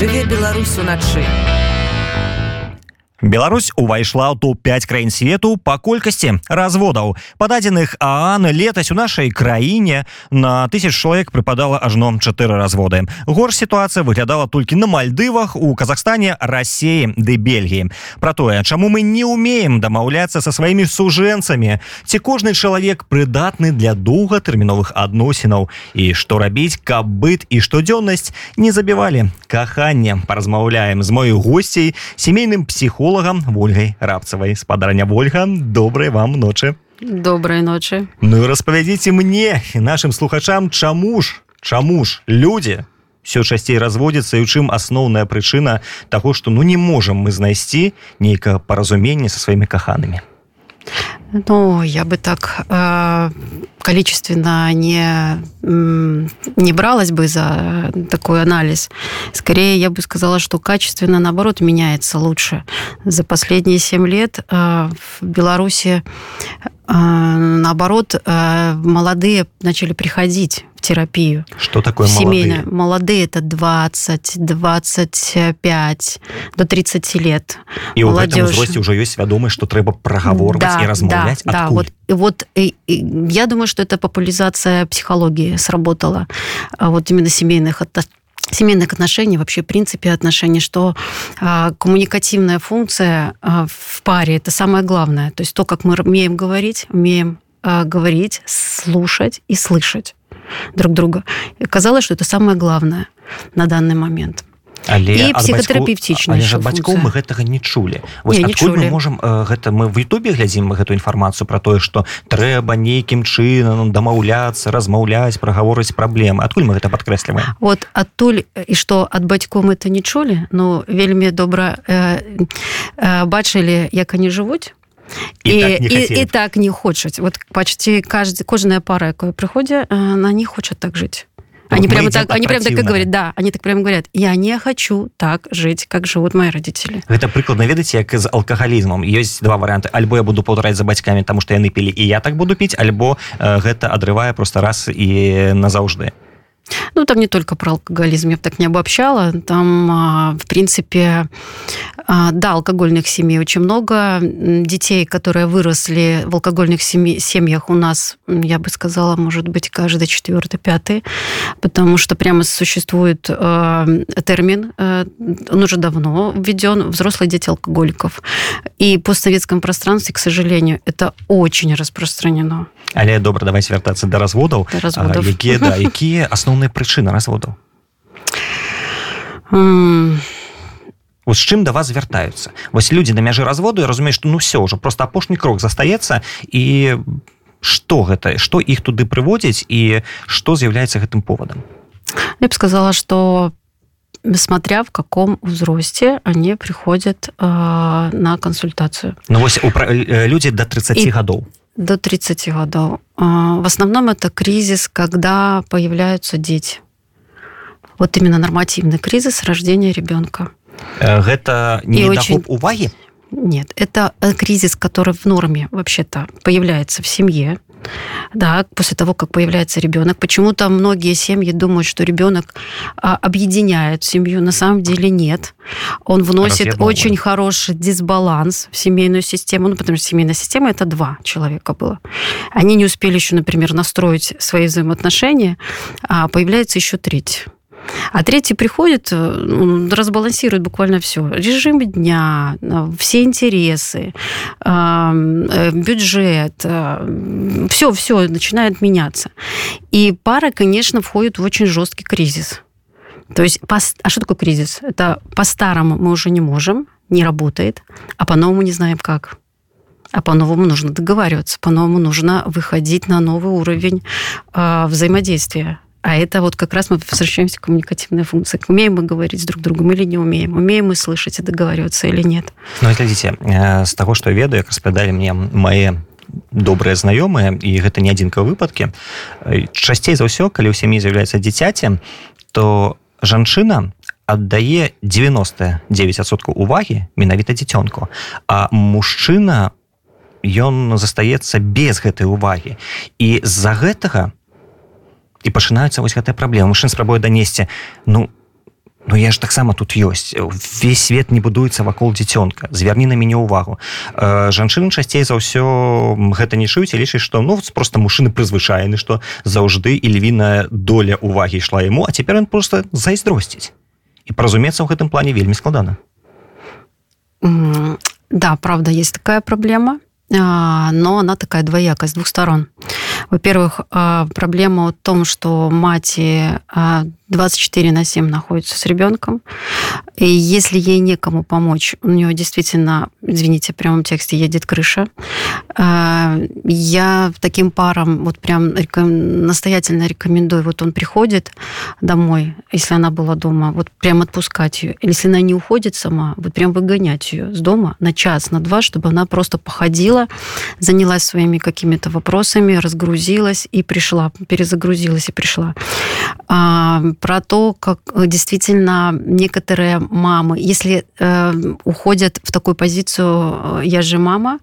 жыве Беларусь уначы. Беларусь увайшла ў топ-5 краін свету па колькасці разводаў пададзеных аан летась у нашай краіне на тысяч чалавек прыпадала ажно чатыры разводы горш сітуацыя выглядала толькі на мальдывах у Казахстане рассеі ды Бельгіі про тое чаму мы не умеем дамаўляцца са сваімі сужэнцамі ці кожны чалавек прыдатны для доўгатэрміновых адносінаў і што рабіць каб быт і штодзённасць не забівалі каханне паразмаўляем з мою госцей сямейным псіхо психологом Вольгой Рабцевой. Спадарня Вольга, доброй вам ночи. Доброй ночи. Ну и распавядзіце мне и нашим слухачам, чаму ж, чаму ж люди все часцей разводзяцца і у чым асноўная прычына таго, што ну не можам мы знайсці нейкае паразуменне са сваімі каханымі. Ну, я бы так э, количественно не, не бралась бы за такой анализ. Скорее, я бы сказала, что качественно, наоборот, меняется лучше. За последние семь лет э, в Беларуси наоборот, а, молодые начали приходить в терапию. Что такое семейная. молодые? Молодые это 20, 25, до 30 лет. И в этом возрасте уже есть свядомость, что треба проговорить да, и размовлять. Да, да, вот, вот и, и, я думаю, что это популяризация психологии сработала. А вот именно семейных семейных отношений, вообще в принципе отношений, что э, коммуникативная функция э, в паре это самое главное. То есть то, как мы умеем говорить, умеем э, говорить, слушать и слышать друг друга. И казалось, что это самое главное на данный момент. Але і психотерапевтична бацькоў мы гэтага не чулі. Вось, не, не чулі. мы можем гэта мы в Ютубе глядзім мы гэту інфармацыю про тое что трэба нейкім чынам дамаўляцца размаўляць прагаворыць праблемы. Адкуль мы гэта подкрэсліваем вот адтуль і что ад бацьком это не чулі но вельмі добра э, э, бачылі як они жывуць. І, і, так і, і так не хочуць. Вот почти каждый кожная пара якое прыходзе на не хочет так жыць Они прямо так, они прямо так и говорят, да, они так прямо говорят, я не хочу так жить, как живут мои родители. Это прикладно, ведаце, як з алкагалізмом. Ёсць два варианты. Альбо я буду паўтараць за бацькамі, таму што яны пілі, і я так буду піць, альбо э, гэта адрывае просто раз і назаўжды. Ну, там не только про алкоголизм, я бы так не обобщала. Там, в принципе, да, алкогольных семей очень много. Детей, которые выросли в алкогольных семьях у нас, я бы сказала, может быть, каждый четвертый, пятый, потому что прямо существует а, термин, он уже давно введен, взрослые дети алкоголиков. И в постсоветском пространстве, к сожалению, это очень распространено. Але добра, давайте вертаться до разводов. До разводов. Какие, да, какие основные прычыны разводаў з чым да вас звяртаюцца вось людзі на мяжы разводу разумею што ну все ўжо просто апошні крок застаецца і что гэта что іх туды прыводзіць і что з'яўляецца гэтым поводам я б сказала что смотря в каком узросте они приходят э, на консультацию ну вось у людзі до 30 і... гадоў до 30 годов. В основном это кризис, когда появляются дети. Вот именно нормативный кризис рождения ребенка. это не очень... уваги? Нет, это э, кризис, который в норме вообще-то появляется в семье, да, после того, как появляется ребенок. Почему-то многие семьи думают, что ребенок а, объединяет семью. На самом деле нет. Он вносит очень хороший дисбаланс в семейную систему. Ну, потому что семейная система это два человека было. Они не успели еще, например, настроить свои взаимоотношения, а появляется еще третий. А третий приходит, э, разбалансирует буквально все. Режим дня, э, все интересы, э, бюджет, все, все начинает меняться. И пара, конечно, входит в очень жесткий кризис. То есть, а что такое кризис? Это по-старому мы уже не можем, не работает, а по-новому не знаем как. А по-новому нужно договариваться, по-новому нужно выходить на новый уровень взаимодействия а это вот как раз мы возвращаемся к коммуникативной функции. Умеем мы говорить с друг другом или не умеем? Умеем мы слышать и договариваться или нет? Ну, глядите, э, с того, что я ведаю, как распавядалі мне мои добрыя знаёмыя і гэта не адзінка выпадкі э, часцей за ўсё калі ў сям'і з'яўляецца дзіцяці то жанчына аддае 99соткаў увагі менавіта дзіцёнку а мужчына ён застаецца без гэтай увагі і з-за гэтага у і пачынаюцца вось гэтая праблема мужчын спрабуе данесці ну Ну я ж таксама тут ёсць весь свет не будуецца вакол дзіцёнка звярні на мяне ўвагу э, жанчыны часцей за ўсё гэта не шуюць лічыць што ну просто мужчыны прызвычайны што заўжды і львіная доля увагі ішла яму а цяпер ён просто зайздросціць. І паразумецца ў гэтым плане вельмі складана. Да правда есть такая праблема но она такая двоякая с двух сторон во-первых проблема в том что мати 24 на 7 находится с ребенком. И если ей некому помочь, у нее действительно, извините, в прямом тексте едет крыша. А, я таким парам вот прям настоятельно рекомендую, вот он приходит домой, если она была дома, вот прям отпускать ее. Если она не уходит сама, вот прям выгонять ее с дома на час, на два, чтобы она просто походила, занялась своими какими-то вопросами, разгрузилась и пришла, перезагрузилась и пришла а, про то, как э, действительно некоторые мамы, если э, уходят в такую позицию, э, я же мама,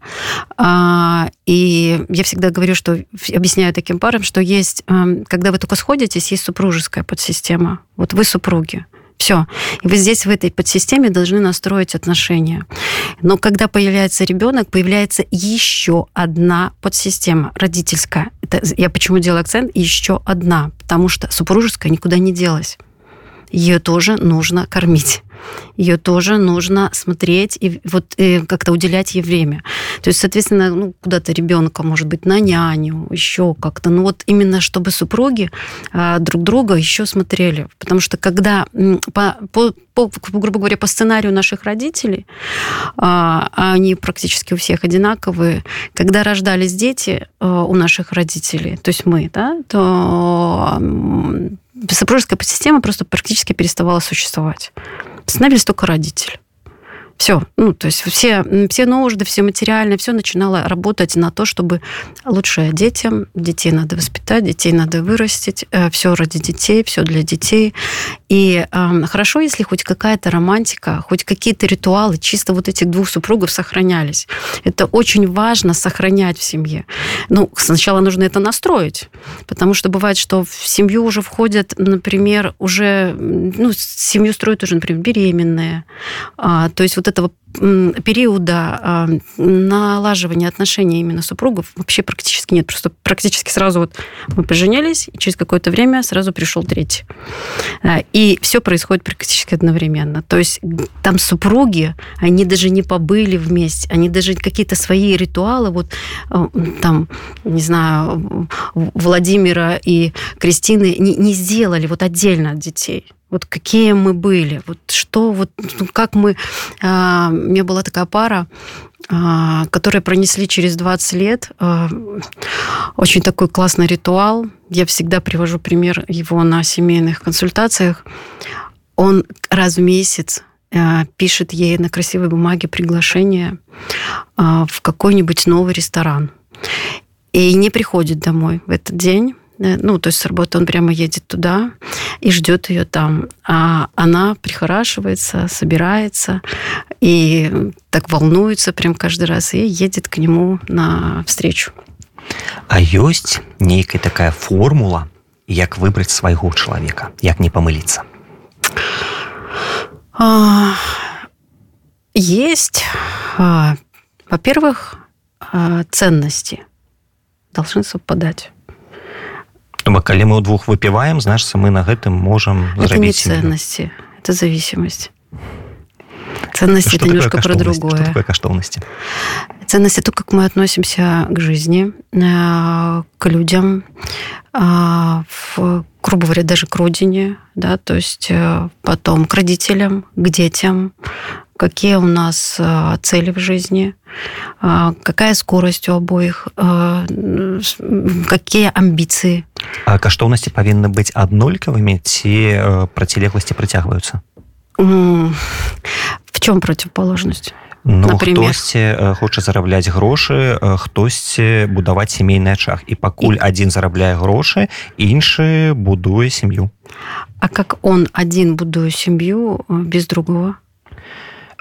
э, и я всегда говорю, что объясняю таким парам, что есть, э, когда вы только сходитесь, есть супружеская подсистема. Вот вы супруги. Все. И вы здесь, в этой подсистеме, должны настроить отношения. Но когда появляется ребенок, появляется еще одна подсистема родительская. Это, я почему делаю акцент? Еще одна. Потому что супружеская никуда не делась. Ее тоже нужно кормить ее тоже нужно смотреть и вот и как-то уделять ей время. То есть, соответственно, ну, куда-то ребенка, может быть, на няню, еще как-то. Ну вот именно чтобы супруги а, друг друга еще смотрели. Потому что когда по, по, по, грубо говоря, по сценарию наших родителей, а, они практически у всех одинаковые, когда рождались дети а, у наших родителей, то есть мы, да, то супружеская система просто практически переставала существовать становились только родители. Все. Ну, то есть все, все нужды, все материальное, все начинало работать на то, чтобы лучше детям, детей надо воспитать, детей надо вырастить, э, все ради детей, все для детей. И э, хорошо, если хоть какая-то романтика, хоть какие-то ритуалы чисто вот этих двух супругов сохранялись. Это очень важно сохранять в семье. Ну, сначала нужно это настроить, потому что бывает, что в семью уже входят, например, уже, ну, семью строят уже, например, беременные. А, то есть вот этого периода а, налаживания отношений именно супругов вообще практически нет. Просто практически сразу вот мы поженились, и через какое-то время сразу пришел третий. И все происходит практически одновременно. То есть там супруги, они даже не побыли вместе, они даже какие-то свои ритуалы, вот а, там, не знаю, Владимира и Кристины не, не сделали вот отдельно от детей вот какие мы были, вот что, вот ну, как мы... А, у меня была такая пара, а, которые пронесли через 20 лет. А, очень такой классный ритуал. Я всегда привожу пример его на семейных консультациях. Он раз в месяц пишет ей на красивой бумаге приглашение в какой-нибудь новый ресторан. И не приходит домой в этот день ну, то есть с работы он прямо едет туда и ждет ее там. А она прихорашивается, собирается и так волнуется прям каждый раз и едет к нему на встречу. А ёсць нейкая такая формула, як выбраць свайго чалавека, як не памыліцца. А, есть, а, во-первых, а, ценности должны совпадать. Бо калі мы двух выпіваем значится мы на гэтым это не ценности это зависимость. Ценность это немножко про другое. Каштовности? Ценность это то как мы относимся к жизни э, к людям а, в грубо говоря даже к родине да то есть э, потом к родителям к детям какие у нас э, цели в жизни, э, какая скорость у обоих, э, какие амбиции. А каштоўнасці павінны быць аднолькавымі ці процілегласці прыцягваюцца? В чем противоположность? Ну, хтосьці хоча зарабляць грошы хтосьці будаваць сямейны ачах і пакуль і... адзін зарабляе грошы іншы будуе сям'ю А как он один будуе сям'ю без другого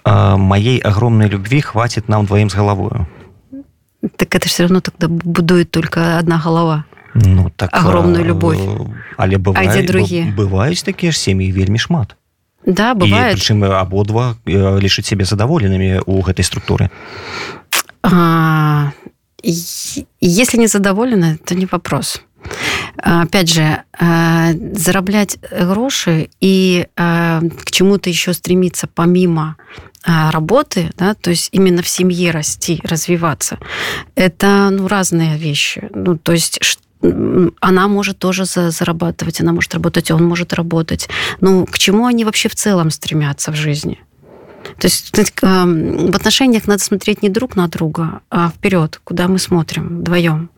Моей огромной любви хватит нам двоим с головой. Так это все равно тогда будует только одна голова. Ну, так, огромную любовь. Але бывае, а другие? бываюць такія ж сем'і вельмі шмат. Да, бывает. прычым абодва лічыць себе задаволенымі у гэтай структуры а, если не задоволены то не вопрос опять же зараблять гроши и к чему-то еще стремиться помимо работы, да, то есть именно в семье расти, развиваться, это ну, разные вещи. Ну, то есть она может тоже зарабатывать, она может работать, он может работать. Ну, к чему они вообще в целом стремятся в жизни? То есть в отношениях надо смотреть не друг на друга, а вперед, куда мы смотрим вдвоем.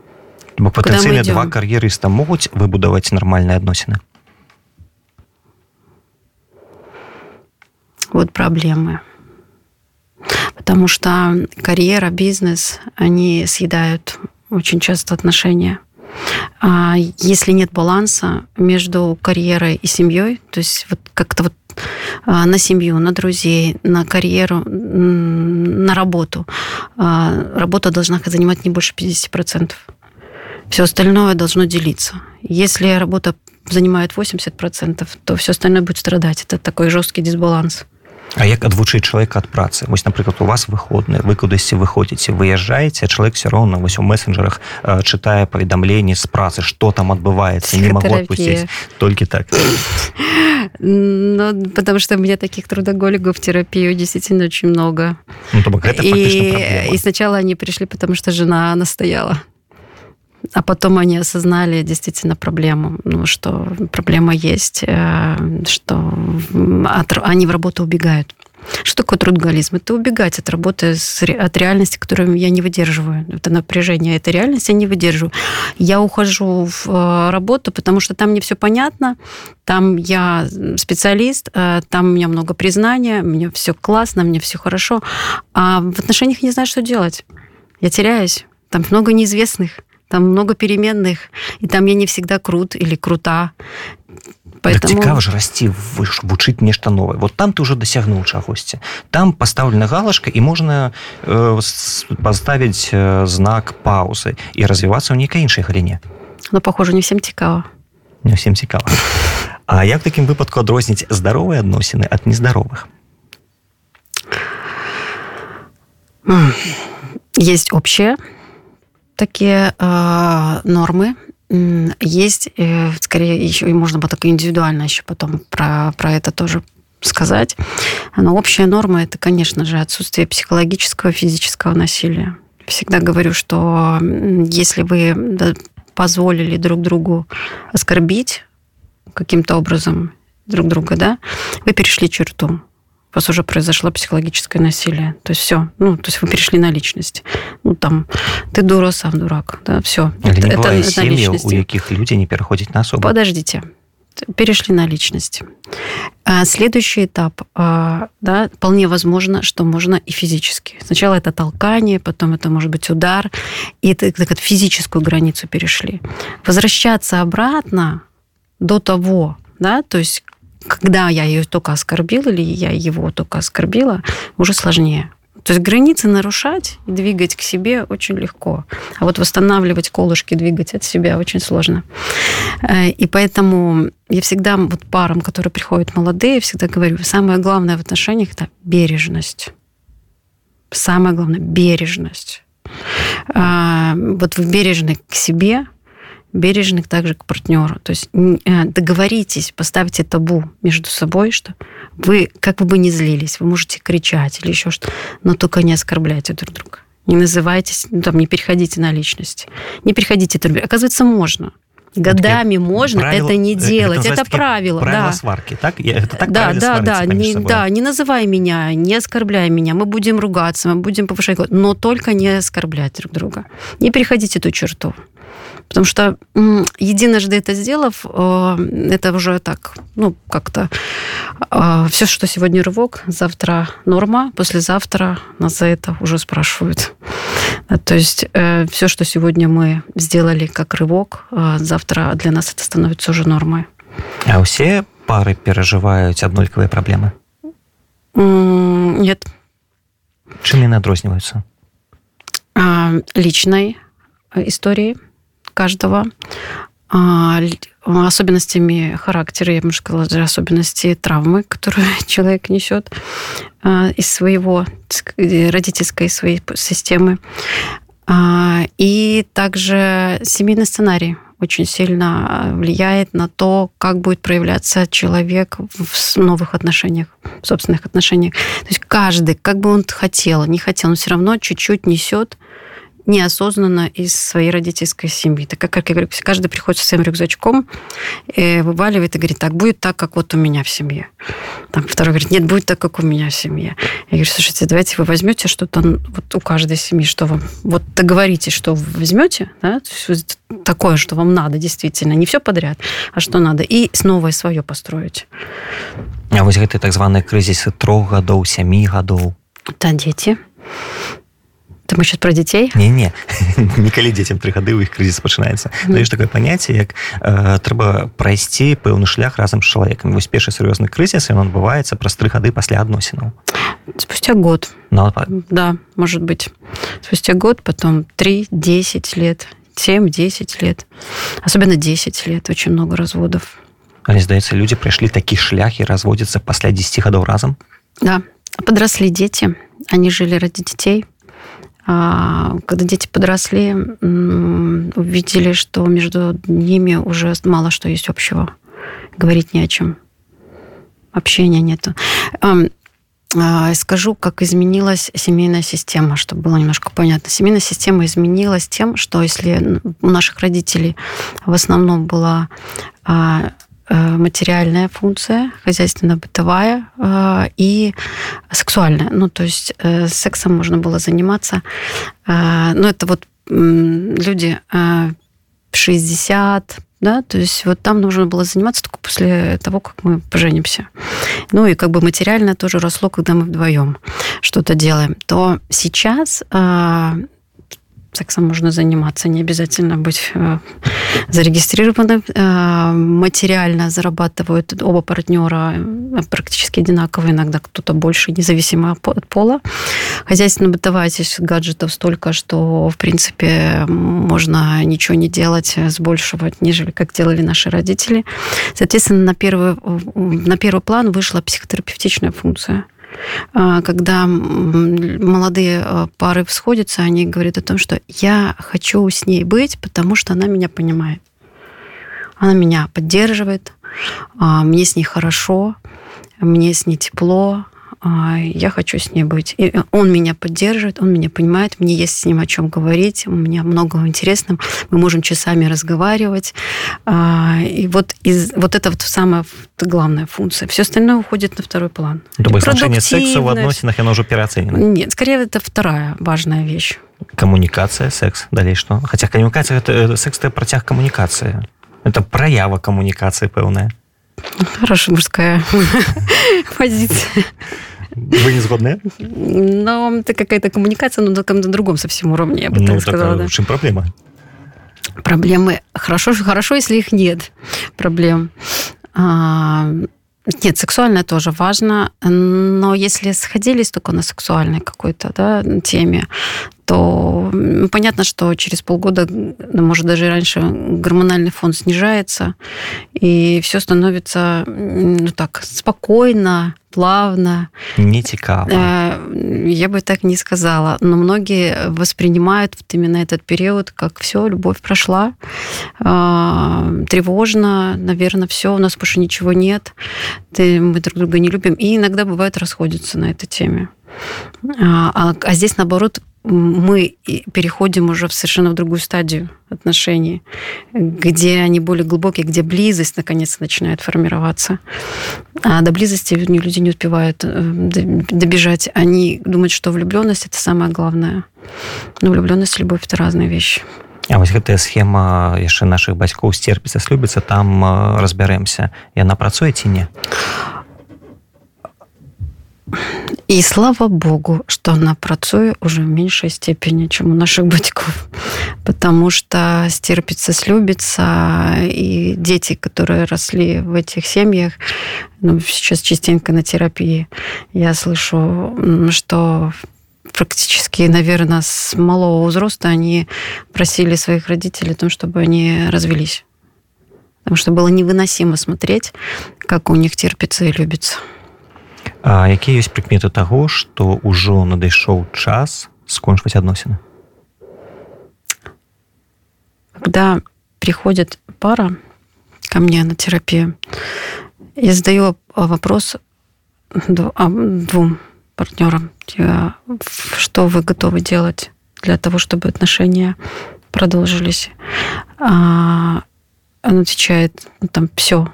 Бо потенциально два кар'ерыста могуць выбудаваць нармальныя адносіны. Вот проблемы. Потому что карьера, бизнес, они съедают очень часто отношения. А если нет баланса между карьерой и семьей, то есть вот как-то вот а, на семью, на друзей, на карьеру, на работу. А, работа должна занимать не больше 50%. Все остальное должно делиться. Если работа занимает 80%, то все остальное будет страдать. Это такой жесткий дисбаланс. А як адвучыць чалавека ад працы вось напрыклад у вас выходны вы кудысьці выходзіце выязджаеце чалавек все роўна вось у месенджерах э, чытае паведамленні з працы что там адбываецца не могу отпусціць толькі так ну, потому что у меня таких трудоголиков терапию действительно очень много ну, и, и сначала они пришли потому что жена настояла а потом они осознали действительно проблему, ну, что проблема есть, э, что они в работу убегают. Что такое трудоголизм? Это убегать от работы, от реальности, которую я не выдерживаю. Это напряжение, это реальность я не выдерживаю. Я ухожу в э, работу, потому что там мне все понятно, там я специалист, э, там у меня много признания, мне все классно, мне все хорошо. А в отношениях не знаю, что делать. Я теряюсь. Там много неизвестных там много переменных, и там я не всегда крут или крута. Поэтому... цікава ж расці вучыць нешта новае вот там ты уже дасягнуў чагосьці там поставлена галашка і можна э, поставіць э, знак паузы і развівацца ў нейкай іншай галіне но похоже не всем цікава не всем цікава А як такім выпадку адрозніць здаровыя адносіны ад нездаровых есть общее такие э, нормы. Есть, скорее, еще и можно было так индивидуально еще потом про, про это тоже сказать. Но общая норма – это, конечно же, отсутствие психологического, физического насилия. Всегда говорю, что если вы позволили друг другу оскорбить каким-то образом друг друга, да, вы перешли черту у вас уже произошло психологическое насилие. То есть все, ну, то есть вы перешли на личность. Ну, там, ты дура, сам дурак, да, все. Это, это, это личность. у яких люди не переходят на особо. Подождите, перешли на личность. А следующий этап, а, да, вполне возможно, что можно и физически. Сначала это толкание, потом это может быть удар, и это так, физическую границу перешли. Возвращаться обратно до того, да, то есть когда я ее только оскорбила или я его только оскорбила, уже сложнее. То есть границы нарушать и двигать к себе очень легко. А вот восстанавливать колышки, двигать от себя очень сложно. Э, и поэтому я всегда вот парам, которые приходят молодые, всегда говорю, самое главное в отношениях – это бережность. Самое главное – бережность. А, вот вы бережны к себе – бережных также к партнеру. То есть э, договоритесь, поставьте табу между собой, что вы, как бы ни злились, вы можете кричать или еще что но только не оскорбляйте друг друга. Не называйтесь, ну, там, не переходите на личность. Не переходите. Оказывается, можно. Годами вот можно правило, это не делать. Это, это правило. Правило да. сварки, так? Это так да, да, да. Не, да, не называй меня, не оскорбляй меня. Мы будем ругаться, мы будем повышать но только не оскорблять друг друга. Не переходите эту черту. Потому что единожды это сделав, э, это уже так, ну, как-то э, все, что сегодня рывок, завтра норма, послезавтра нас за это уже спрашивают. То есть э, все, что сегодня мы сделали как рывок, завтра для нас это становится уже нормой. А все пары переживают аднолькавыя проблемы? Нет. Чем они адрозніваюцца? Личной историей каждого, а, особенностями характера, я бы сказала, даже особенности травмы, которую человек несет а, из своего родительской своей системы. А, и также семейный сценарий очень сильно влияет на то, как будет проявляться человек в новых отношениях, в собственных отношениях. То есть каждый, как бы он хотел, не хотел, он все равно чуть-чуть несет неосознанно из своей родительской семьи. Так как, как я говорю, каждый приходит со своим рюкзачком, и вываливает и говорит, так, будет так, как вот у меня в семье. Там второй говорит, нет, будет так, как у меня в семье. Я говорю, слушайте, давайте вы возьмете что-то вот у каждой семьи, что вам... Вот договоритесь, что вы возьмете, да, такое, что вам надо действительно, не все подряд, а что надо, и снова свое построить. А вот гэты так званыя крызісы трох гадоў сямі гадоў да дети Ты мы сейчас про дзяцей не не некалі дзецям тры гады у іх крызіс пачынаецца mm. даеш такое паняцце як э, трэба прайсці пэўны шлях разам з чалавекам вось першы сур'ёзны крызіс ён адбываецца праз тры гады пасля адносінаў спустя год Но... да может быть спустя год потом 3 10 лет 7-10 лет особенно 10 лет очень много разводов але здаецца людзі прыйшлі такі шлях і разводзяцца пасля 10 гадоў разам да подросли дети они жили ради детей а, когда дети подросли, увидели, что между ними уже мало что есть общего. Говорить не о чем. Общения нету. А, скажу, как изменилась семейная система, чтобы было немножко понятно. Семейная система изменилась тем, что если у наших родителей в основном была а, материальная функция, хозяйственно-бытовая э, и сексуальная. Ну, то есть э, сексом можно было заниматься. Ну, это вот люди 60, да, то есть вот там нужно было заниматься только после того, как мы поженимся. Ну и как бы материально тоже росло, когда мы вдвоем что-то делаем. То сейчас сексом можно заниматься, не обязательно быть э, зарегистрированным. Э, материально зарабатывают оба партнера э, практически одинаково, иногда кто-то больше, независимо от пола. Хозяйственно-бытовая здесь гаджетов столько, что, в принципе, можно ничего не делать с большего, нежели как делали наши родители. Соответственно, на первый, на первый план вышла психотерапевтичная функция – когда молодые а, пары сходятся, они говорят о том, что я хочу с ней быть, потому что она меня понимает. Она меня поддерживает, а, мне с ней хорошо, мне с ней тепло, а, я хочу с ней быть. И он меня поддерживает, он меня понимает, мне есть с ним о чем говорить, у меня много интересного, мы можем часами разговаривать. А, и вот, из, вот это вот самая главная функция. Все остальное уходит на второй план. Думаю, значение секса в относинах, оно уже переоценено. Нет, скорее это вторая важная вещь. Коммуникация, секс, далее что? Хотя коммуникация, это, э, секс это протяг коммуникации. Это проява коммуникации пэўная. Хорошая мужская позиция. Вы не згодны? Но это какая-то коммуникация, но на другом совсем уровне, я бы ну, так сказала. Да. В чем проблема? Проблемы хорошо, хорошо, если их нет проблем. А, нет, сексуальное тоже важно, но если сходились только на сексуальной какой-то да, теме, то понятно, что через полгода, может даже раньше, гормональный фон снижается, и все становится ну, так спокойно, плавно. Не цікаво. Э, я бы так не сказала. Но многие воспринимают вот именно этот период, как все, любовь прошла. Э, тревожно, наверное, все, у нас больше ничего нет. Мы друг друга не любим. И иногда бывает расходятся на этой теме. А, а здесь, наоборот, мы переходим уже в совершенно в другую стадию отношений, где они более глубокие, где близость наконец начинает формироваться. А до близости люди не успевают э, добежать. Они думают, что влюбленность это самое главное. Но влюбленность и любовь это разные вещи. А вось гэтая схема яшчэ наших бацькоў сцерпіцца слюбіцца там э, разбяремся яна працуе ці не и слава богу, что она працуе уже в меньшей степени, чем у наших батьков. Потому что стерпится, слюбится, и дети, которые росли в этих семьях, ну, сейчас частенько на терапии, я слышу, что практически, наверное, с малого возраста они просили своих родителей о том, чтобы они развелись потому что было невыносимо смотреть, как у них терпится и любится. А какие есть прикметы того, что уже надышоў час скончваць адносіны? Когда приходит пара ко мне на терапию. Я задаю вопрос двум партнерам что вы готовы делать для того чтобы отношения продолжились? А, он отвечает ну, там все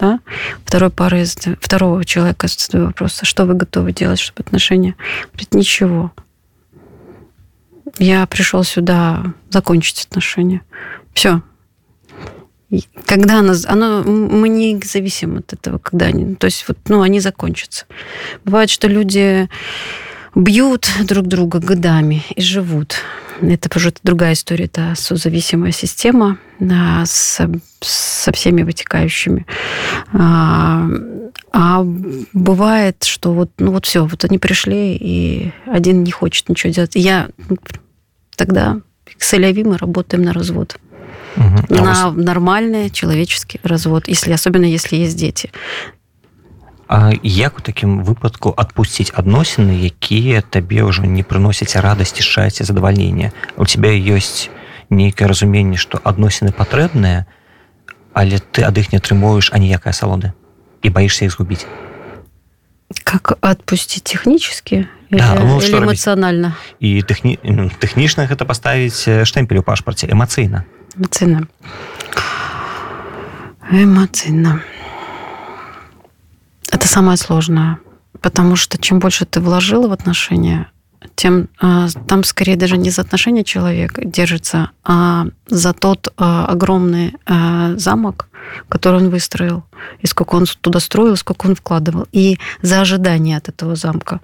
да? Второй пары, второго человека задаю вопрос, а что вы готовы делать, чтобы отношения... Говорит, ничего. Я пришел сюда закончить отношения. Все. когда оно, оно, мы не зависим от этого, когда они, то есть вот, ну, они закончатся. Бывает, что люди бьют друг друга годами и живут. Это уже другая история, это созависимая система да, с, со всеми вытекающими. А, а бывает, что вот, ну вот все, вот они пришли, и один не хочет ничего делать. Я тогда с Элеви мы работаем на развод. Угу. На нормальный человеческий развод, если, особенно если есть дети. А як у такім выпадку адпусціць адносіны якія табе ўжо не прыносяць радасці шчасця задавальнення? У тебя ёсць нейкае разуменне што адносіны патрэбныя але ты ад іх не атрымоеш аніякай асалоды і баишься іх згубіць? Как отпустить технически да, ну, или эмоционально? І тэхні... тэхнічна гэта паставіць штэмпель у пашпарце эмацыйна эмацыйна эмацыйна Это самое сложное. Потому что чем больше ты вложила в отношения, тем а, там скорее даже не за отношения человек держится, а за тот а, огромный а, замок, который он выстроил, и сколько он туда строил, сколько он вкладывал, и за ожидание от этого замка.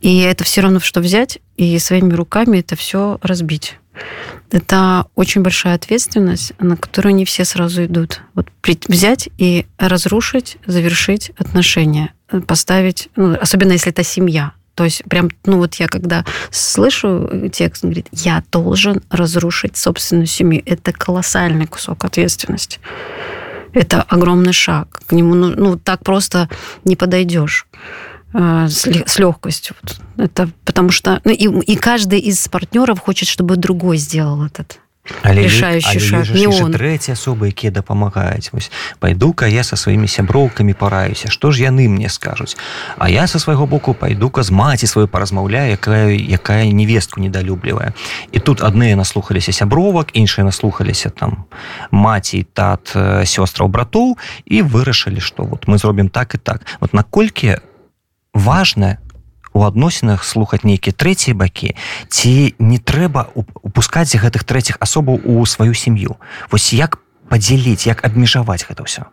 И это все равно, что взять и своими руками это все разбить. Это очень большая ответственность, на которую не все сразу идут. Вот взять и разрушить, завершить отношения, поставить, ну, особенно если это семья. То есть прям, ну вот я когда слышу текст, он говорит, я должен разрушить собственную семью. Это колоссальный кусок ответственности. Это огромный шаг. К нему ну, ну так просто не подойдешь. Э, с, с легкостью. Это потому что ну, и, и каждый из партнеров хочет, чтобы другой сделал этот але решающий але шаг. Не он. асобы якія дапамагаюць вось пайду-ка я со сваімі сяброўкамі параюся што ж яны мне скажуць а я со свайго боку пайду-ка з маці сваю паразмаўляю якая якая невестку недалюблівая і тут адныя наслухаліся сябровак іншыя наслухаліся там маці тат сёстраў братоў і вырашылі што вот мы зробім так і так. Вот наколькі у важна у адносінах слухаць нейкія трэція бакі ці не трэба упускаць гэтых трэціх асобаў у сваю сям'ю вось як падзяліць як абмежаваць гэта ўсё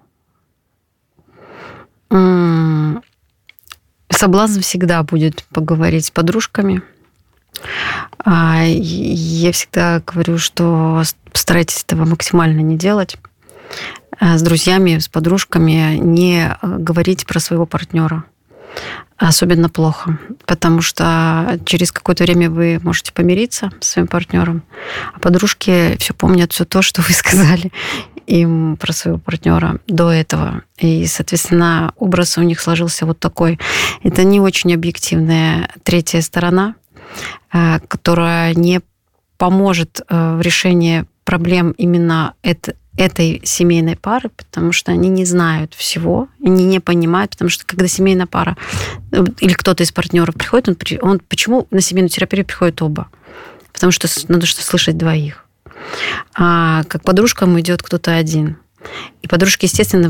соблазн всегда будет поговорить с подружками я всегда говорю что старайтесь этого максимально не делать с друзьями с подружками не говорить про своего партнера особенно плохо, потому что через какое-то время вы можете помириться с своим партнером, а подружки все помнят все то, что вы сказали им про своего партнера до этого. И, соответственно, образ у них сложился вот такой. Это не очень объективная третья сторона, э, которая не поможет э, в решении проблем именно это, этой семейной пары, потому что они не знают всего, они не понимают, потому что когда семейная пара э, или кто-то из партнеров приходит, он, он почему на семейную терапию приходят оба? Потому что надо что слышать двоих. А как подружкам идет кто-то один. И подружки, естественно,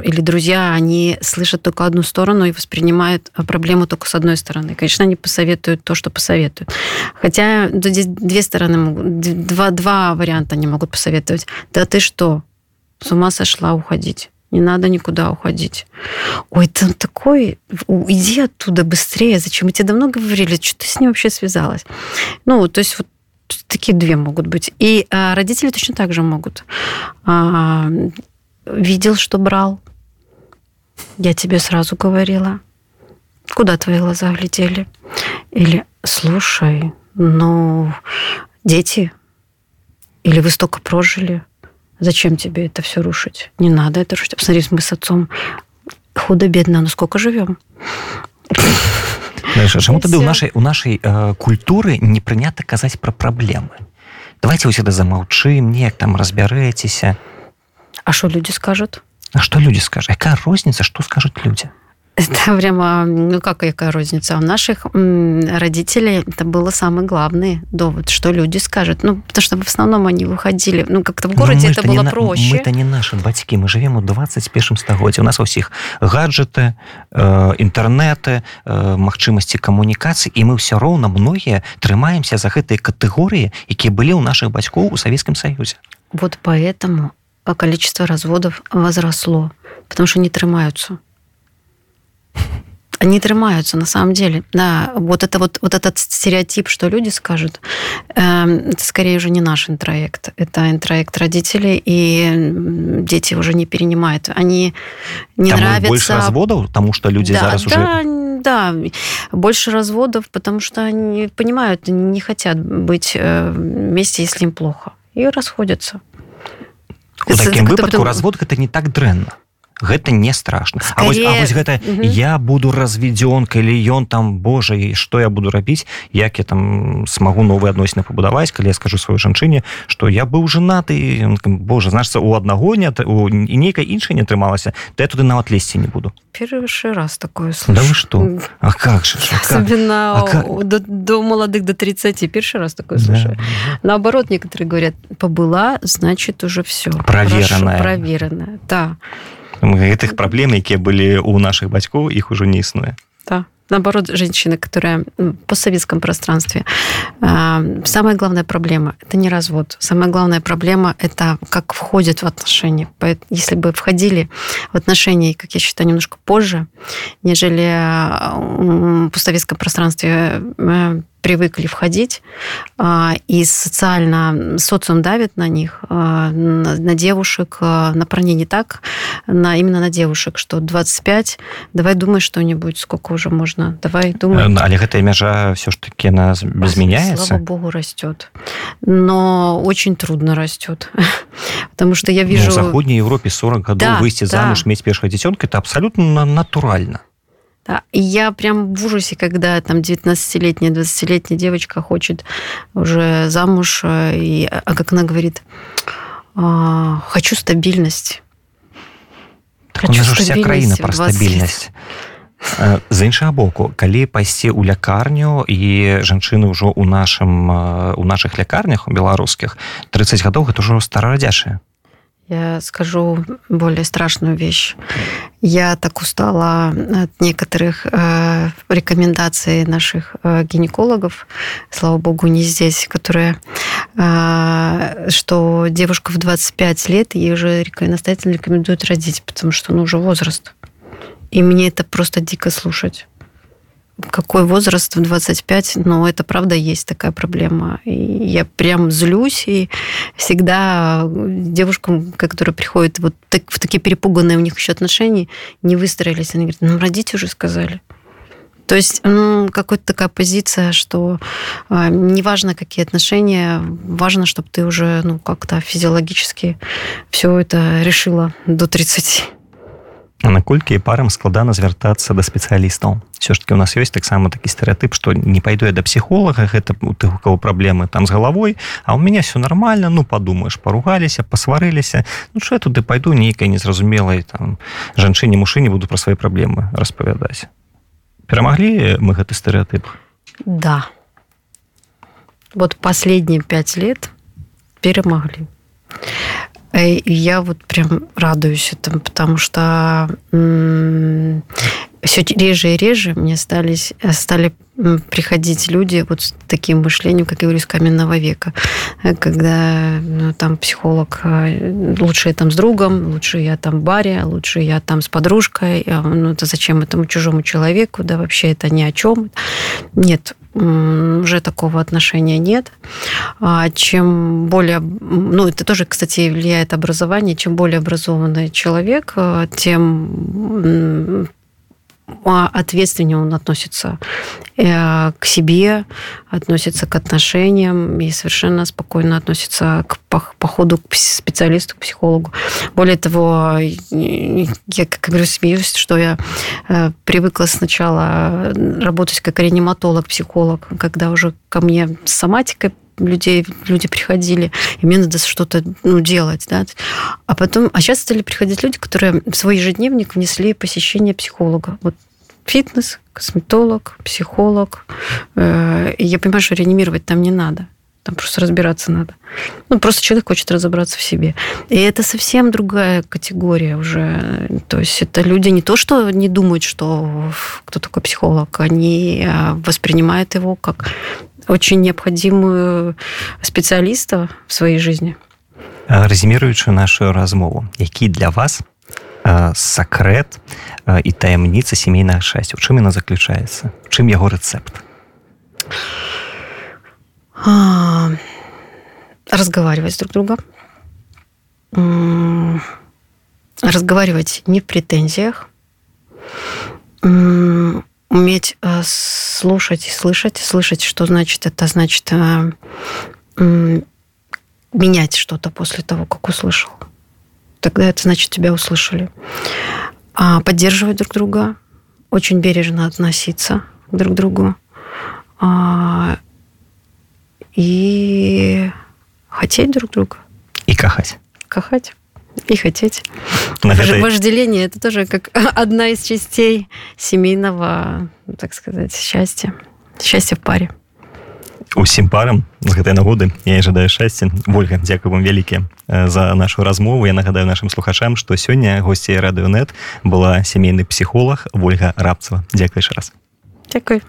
или друзья, они слышат только одну сторону и воспринимают а, проблему только с одной стороны. Конечно, они посоветуют то, что посоветуют. Хотя здесь две стороны могут, два, два варианта они могут посоветовать. Да ты что, с ума сошла уходить? Не надо никуда уходить. Ой, ты такой, иди оттуда быстрее. Зачем? Мы тебе давно говорили, что ты с ним вообще связалась. Ну, то есть вот такие две могут быть. И а, родители точно так же могут. А, видел, что брал. Я тебе сразу говорила. Куда твои глаза глядели? Или, слушай, ну, дети, или вы столько прожили, Зачем тебе это все рушить? Не надо это рушить. Посмотри, мы с отцом худо-бедно, ну сколько живем? Знаешь, чаму тады ў нашай у нашай э, культуры не прынята казаць пра праблемы давайте вы всегда замаўчым неяк там разбярэцеся А что люди скажут? А что люди скажут якая розніца что скажут люди Это прямо, ну как какая разница? У наших родителей это было самый главный довод, что люди скажут. Ну, потому что в основном они выходили, ну как-то в городе это было не, проще. Мы-то не наши батьки, мы живем у 21 стагодзе. У нас у всех гаджеты, э, интернеты, э, магчымасці камунікацыі, і мы все роўна многія трымаемся за гэтыя катэгорыі, якія былі ў наших бацькоў у Советском Союзе. Вот поэтому количество разводов возросло, потому что не трымаются они трымаются на самом деле. Да вот это вот вот этот стереотип что люди скажут э, это скорее уже не наш интроект. Это интроект родителей и дети уже не перенимают. Они не Там нравятся. больше разводов потому что люди да, зараз да, уже да больше разводов потому что они понимают они не хотят быть э, вместе если им плохо и расходятся. У таким выпадку потом... развод это не так дрэнно гэта не страшно Скорее... А, вось, а вось гэта угу. я буду разведёнкай или ён там Божа і что я буду рабіць як я там смогу новые адносіны пабудаваць калі я скажу сваёй жанчыне что я быў женаты Божа значится у аднаго не у нейкай іншай не атрымалася то я туды нават лезці не буду первый раз такое слышу. да вы что А как же особенно а как? До, до молодых до 30 первый раз такое слушаю да. наоборот некоторые говорят побыла значит уже все проверенная проверенная да гэтых праблем якія былі у наших бацькоў іх ужо не існуе да наоборот женщины которая по советском пространстве самая главная проблема это не развод самая главная проблема это как входит в отношения если бы входили в отношения как я считаю немножко позже нежели в постсоветском пространстве э, привыкли входить, а, и социально социум давит на них, а, на девушек, а, на парней не так, на, именно на девушек, что 25, давай думай что-нибудь, сколько уже можно, давай думай. Э, але гэтая мяжа все ж таки она изменяется. Слава богу, растет. Но очень трудно растет. Потому что я вижу... Ну, в Западной Европе 40 годов да, выйти да. замуж, иметь первого детенка, это абсолютно натурально. Да. И я прям в ужасе, когда там 19-летняя, 20-летняя девочка хочет уже замуж, э, и, а как она говорит, «А, хочу стабильность. Так хочу стабильность вся краіна про стабільнасць з іншага боку калі пайсці ў лякарню і жанчыны ўжо у нашым у наших лякарнях у беларускіх 30 гадоў гэта ўжо старарадзяшыя Я скажу более страшную вещь. Я так устала от некоторых э, рекомендаций наших э, гинекологов, слава богу, не здесь, которые, э, что девушка в 25 лет, ей уже настоятельно рекомендуют родить, потому что ну, уже возраст. И мне это просто дико слушать какой возраст в 25, но это правда есть такая проблема. И я прям злюсь, и всегда девушкам, которые приходят вот так, в такие перепуганные у них еще отношения, не выстроились, они говорят, нам родители уже сказали. То есть ну, какая-то такая позиция, что э, неважно, какие отношения, важно, чтобы ты уже ну, как-то физиологически все это решила до 30. Наколькі парам складана звяртацца да спецыялістаў. Все ж таки у нас ёсць таксама такі стэеатып что не пайду я да псіхолага гэта у тых у кого праблемы там з галавой а у меня все нормально ну подумаешь поругаліся посварыліся Ну что я туды пайду нейкай незразумелай там жанчыне мужчыне буду про свои праблемы распавядаць перамаглі мы гэты стэеатып да. Вот последние пять лет перемогли и я вот прям радуюсь этому, потому что все реже и реже мне стали, стали приходить люди вот с таким мышлением, как я говорю, с каменного века. Когда ну, там психолог, э, лучше я там с другом, лучше я там в баре, лучше я там с подружкой. Ну, это зачем этому чужому человеку? Да вообще это ни о чем. Нет, уже такого отношения нет. А чем более, ну это тоже, кстати, влияет образование, чем более образованный человек, э, тем ответственнее он относится э, к себе, относится к отношениям и совершенно спокойно относится к походу к специалисту, к психологу. Более того, я, как говорю, смеюсь, что я э, привыкла сначала работать как реаниматолог, психолог, когда уже ко мне с соматикой людей, люди приходили, и мне надо что-то ну, делать. Да? А потом, а сейчас стали приходить люди, которые в свой ежедневник внесли посещение психолога. Вот фитнес, косметолог, психолог. Э, и я понимаю, что реанимировать там не надо. Там просто разбираться надо. Ну, просто человек хочет разобраться в себе. И это совсем другая категория уже. То есть это люди не то, что не думают, что кто такой психолог, они а, воспринимают его как очень необходимую специалиста в своей жизни. Резюмируючи нашу размову, які для вас сакрэт і таямніца сямейнага шчасця у чым яна заключаецца чым яго рэцэпт разговаривать друг друга разговаривать не в претензиях уметь слушать и слышать слышать что значит это значит менять что-то после того как услышал тогда это значит тебя услышали. А поддерживать друг друга, очень бережно относиться друг к другу. А, и хотеть друг друга. И кахать. Кахать и хотеть. На этой... Вожделение – это тоже как одна из частей семейного, так сказать, счастья. Счастья в паре. усім парам з гэтай нагоды я жадаю шчасця ольга дзякую вам вялікі за нашу размову я нагадаю нашим слухачам что сёння госцей радыёнет была сямейны псіхолог ольга рабцева дзякуеш раз Дзякуй